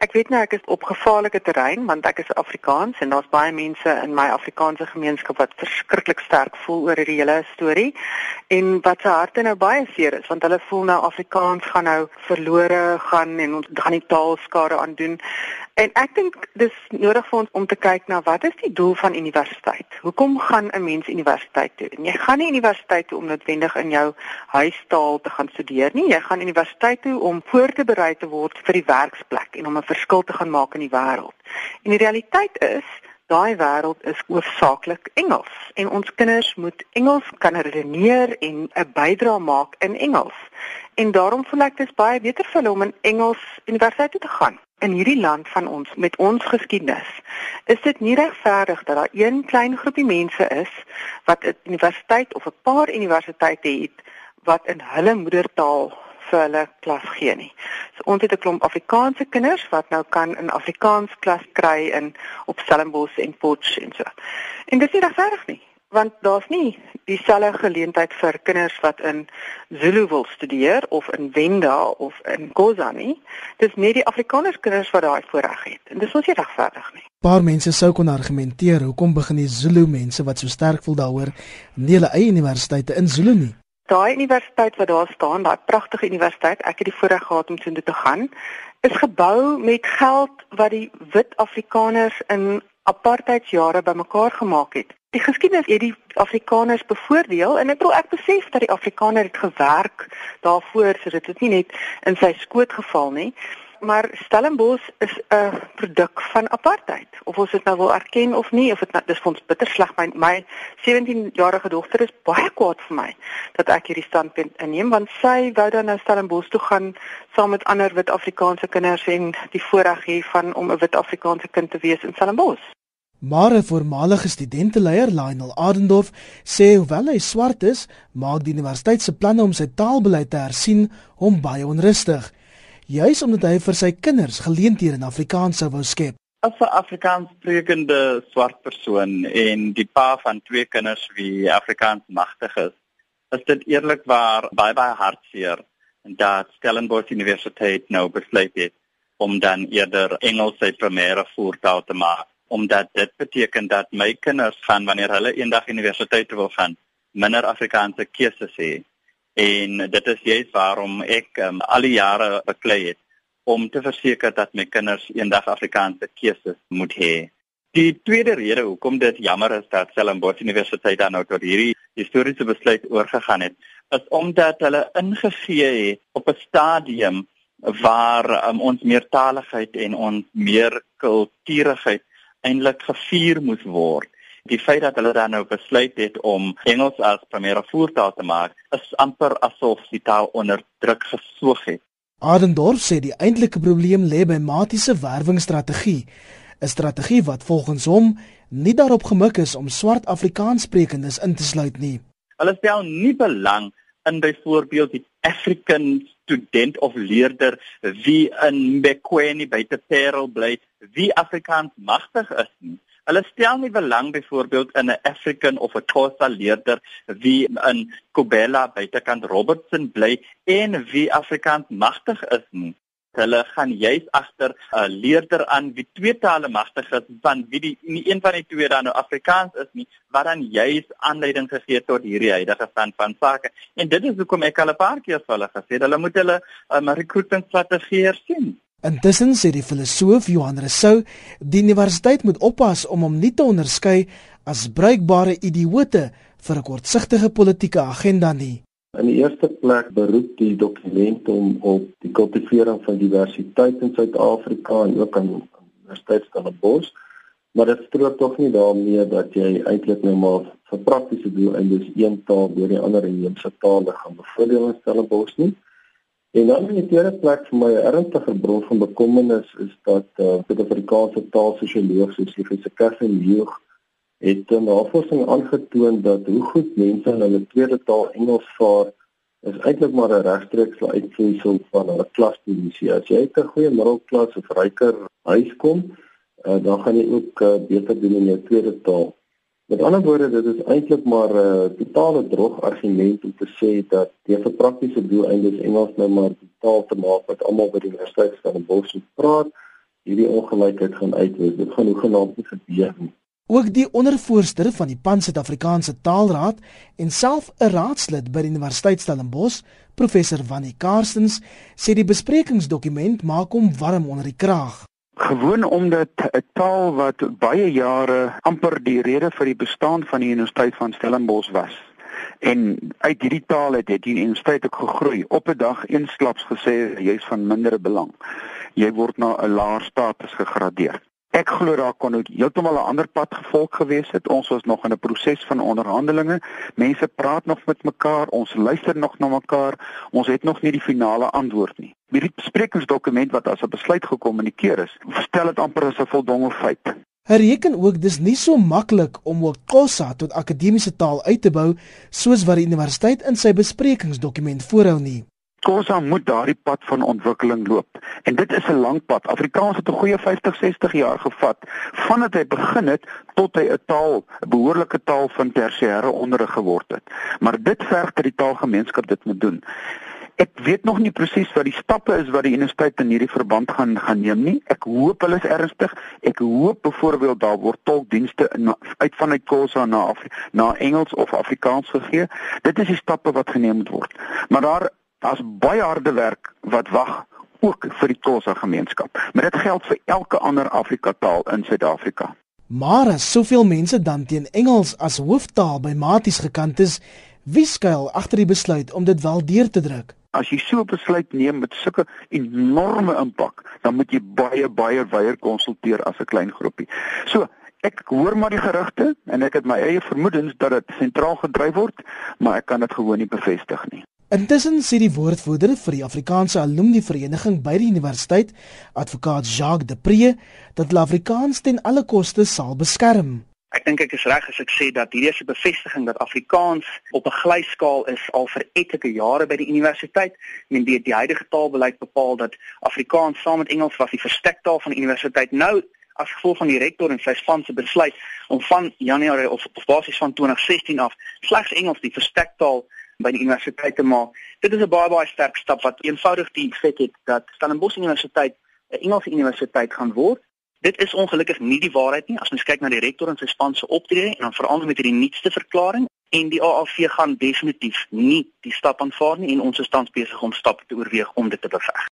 ek weet nou ek is op gevaarlike terrein want ek is Afrikaans en daar's baie mense in my Afrikaanse gemeenskap wat verskriklik sterk voel oor hierdie hele storie en wat se harte nou baie seer is want hulle voel nou Afrikaans gaan nou verlore gaan en ons gaan die taal skade aan doen. En ek dink dis nodig vir ons om te kyk na wat is die doel van universiteit? Hoekom gaan 'n mens universiteit toe? En jy gaan nie universiteit toe om noodwendig in jou huistaal te gaan studeer nie. Jy gaan universiteit toe om voor te berei te word vir die werksplek en om 'n verskil te gaan maak in die wêreld. En die realiteit is Daai wêreld is hoofsaaklik Engels en ons kinders moet Engels kan redeneer en 'n bydrae maak in Engels. En daarom voel ek dit baie beter vir hulle om in Engels universiteit toe te gaan in hierdie land van ons met ons geskiedenis is dit nie regverdig dat daar een klein groepie mense is wat 'n universiteit of 'n paar universiteite het wat in hulle moedertaal vir hulle klas gee nie. So ons het 'n klomp Afrikaanse kinders wat nou kan in Afrikaans klas kry in op Stellenbosch en Potchefstroom en so. En dit is nie regverdig nie want daar's nie dieselfde geleentheid vir kinders wat in Zulu wil studeer of in Venda of in Khoza nie. Dis net die Afrikaners kinders wat daai voorreg het. En dis ons nie regverdig nie. Paar mense sou kon argumenteer hoekom begin die Zulu mense wat so sterk voel daaroor nie hulle eie universiteite in Zulu nie. Daai universiteit wat daar staan, daai pragtige universiteit, ek het die voorreg gehad om so intoe te gaan, is gebou met geld wat die wit Afrikaners in apartheidsjare bymekaar gemaak het. Die geskiedenis het die Afrikaners bevoordeel en ek glo ek besef dat die Afrikaner het gewerk daarvoor sodat dit nie net in sy skoot geval nie. Maar Stellenbosch is 'n produk van apartheid. Of ons dit nou wil erken of nie, of dit nou dis vir ons bitter sleg my my 17-jarige dogter is baie kwaad vir my dat ek hierdie standpunt inneem want sy wou dan nou Stellenbosch toe gaan saam met ander wit Afrikaanse kinders en die voorreg hê van om 'n wit Afrikaanse kind te wees in Stellenbosch. Maar 'n voormalige studenteleier, Lionel Adendorf, sê hoewel hy swart is, maak die universiteit se planne om sy taalbeleid te hersien hom baie onrustig, juis omdat hy vir sy kinders geleenthede in Afrikaans sou wou skep. As 'n Afrikaanssprekende swart persoon en die pa van twee kinders wie Afrikaans magtig is, is dit eerlikwaar baie baie hartseer dat Stellenbosch Universiteit nou besluit het om dan eerder Engels sy primêre voertaal te maak omdat dit beteken dat my kinders gaan wanneer hulle eendag universiteit toe wil gaan minder Afrikaanse keuses hê en dit is juist waarom ek um, al die jare beklei het om te verseker dat my kinders eendag Afrikaanse keuses moet hê. Die tweede rede hoekom dit jammer is dat Stellenbosch Universiteit dan nou tot hierdie historiese besluit oorgegaan het, is omdat hulle ingegee het op 'n stadium waar um, ons meertaligheid en ons meer kulturigheid eintlik gevier moes word. Die feit dat hulle dan nou besluit het om Engels as primêre voertaal te maak, is amper asof die taal onder druk gesoog het. Adendorf sê die eintlike probleem lê by matiese werwingsstrategie, 'n strategie wat volgens hom nie daarop gemik is om swart Afrikaanssprekendes in te sluit nie. Hulle stel nie belang in byvoorbeeld die African student of leerder wie in Bekweni by te Parel bly, wie Afrikaans magtig is nie. Hulle stel nie belang byvoorbeeld in 'n African of 'n Xhosa leerder wie in Kobela buitekant Robertson bly en wie Afrikaans magtig is nie. Hulle gaan juis agter 'n leerder aan wie twee tale magtig is van wie die nie een van die twee dan nou Afrikaans is nie wat dan juis aanleiding gegee tot hierdie huidige stand van sake. En dit is hoekom ek al 'n paar keer vir hulle gesê het hulle moet hulle um, recruitment strategie sien Intussen sê die filosoof Johan Rousseau die universiteit moet oppas om hom nie te onderskei as bruikbare idioote vir 'n kortsigtige politieke agenda nie In die eerste plek beroep die dokument om op die kultivering van diversiteit in Suid-Afrika en ook aan Universiteit Stellenbosch, maar dit strook tog nie daarmee dat jy eintlik nou maar vir praktiese doeleindes een taal deur die ander inheemse tale gaan bevoordeel in Stellenbosch nie. En dan in die tweede plek vir my ernstige bron van bekommernis is dat uh, die Suid-Afrikaanse taalsosioloog soos Lefse Kevin Hugo het 'n navorsing aangetoon dat hoe goed mense in hulle tweede taal Engels vaar is eintlik maar 'n regstreekse uitvloeisel van hulle klasposisie. As jy uit 'n goeie middelklas of ryker huis kom, uh, dan gaan jy ook uh, beter doen in jou tweede taal. Met ander woorde, dit is eintlik maar 'n uh, totale droog argument om te sê dat die vir praktiese doeleindes Engels nou maar die taal te maak wat almal by die universiteit van Stellenbosch praat hierdie ongelykheid gaan uitwis. Dit gaan hoegenaamd nie gebeur nie. Ook die ondervoorsitter van die Pan Suid-Afrikaanse Taalraad en self 'n raadslid by die Universiteit Stellenbosch, professor Wannie Karstens, sê die besprekingsdokument maak hom warm onder die kraag. Gewoon omdat 'n taal wat baie jare amper die rede vir die bestaan van die Universiteit van Stellenbosch was, En uit hierdie taal het dit in steeds ook gegroei. Op 'n dag eensklaps gesê jy's van mindere belang. Jy word na 'n laer status gegradeer. Ek glo daar kon ook heeltemal 'n ander pad gevolg gewees het. Ons was nog in 'n proses van onderhandelinge. Mense praat nog met mekaar, ons luister nog na mekaar. Ons het nog nie die finale antwoord nie. Hierdie besprekingsdokument wat as 'n besluit gekommunikeer is, stel dit amper as 'n voldonge feit. Hy reken ook dis nie so maklik om ook Xhosa tot akademiese taal uit te bou soos wat die universiteit in sy besprekingsdokument voorhou nie. Xhosa moet daardie pad van ontwikkeling loop en dit is 'n lang pad. Afrikaans het 'n goeie 50, 60 jaar gevat vandat hy begin het tot hy 'n taal, 'n behoorlike taal van tersiêre onderrig geword het. Maar dit verg dat die taalgemeenskap dit moet doen. Ek weet nog nie presies wat die stappe is wat die universiteit in hierdie verband gaan gaan neem nie. Ek hoop hulle is ernstig. Ek hoop byvoorbeeld daar word tolkdienste uit vanuit Khoza na Afri na Engels of Afrikaans gegee. Dit is die stappe wat geneem moet word. Maar daar daar's baie harde werk wat wag ook vir die Khoza gemeenskap. Maar dit geld vir elke ander Afrika taal in Suid-Afrika. Maar as soveel mense dan teen Engels as hooftaal by maties gekant is, wie skuil agter die besluit om dit wel deur te druk? As jy so 'n besluit neem met sulke enorme impak, dan moet jy baie baie weier konsulteer as 'n klein groepie. So, ek hoor maar die gerugte en ek het my eie vermoedens dat dit sentraal gedryf word, maar ek kan dit gewoon nie bevestig nie. Intussen sê die woordvoerder vir die Afrikaanse Alumni Vereniging by die universiteit, advokaat Jacques Depree, dat Afrikaans ten alle koste sal beskerm. Ek dink ek is reg as ek sê dat hierdie is 'n bevestiging dat Afrikaans op 'n glyskaal is al vir etlike jare by die universiteit. Ek meen die, die huidige taalbeleid bepaal dat Afrikaans saam met Engels was die verstektaal van die universiteit. Nou as gevolg van die rektor en sy span se besluit om van Januarie of op basis van 2016 af slegs Engels die verstektaal by die universiteit te maak. Dit is 'n baie baie sterk stap wat eenvoudig die feit het dat Stellenbosch Universiteit 'n Engelse universiteit gaan word Dit is ongelukkig nie die waarheid nie as mens kyk na die rektor en sy span se optrede en dan veral met hierdie nuutste verklaring en die AAV gaan definitief nie die stap aanvaar nie en ons is tans besig om stappe te oorweeg om dit te beveg.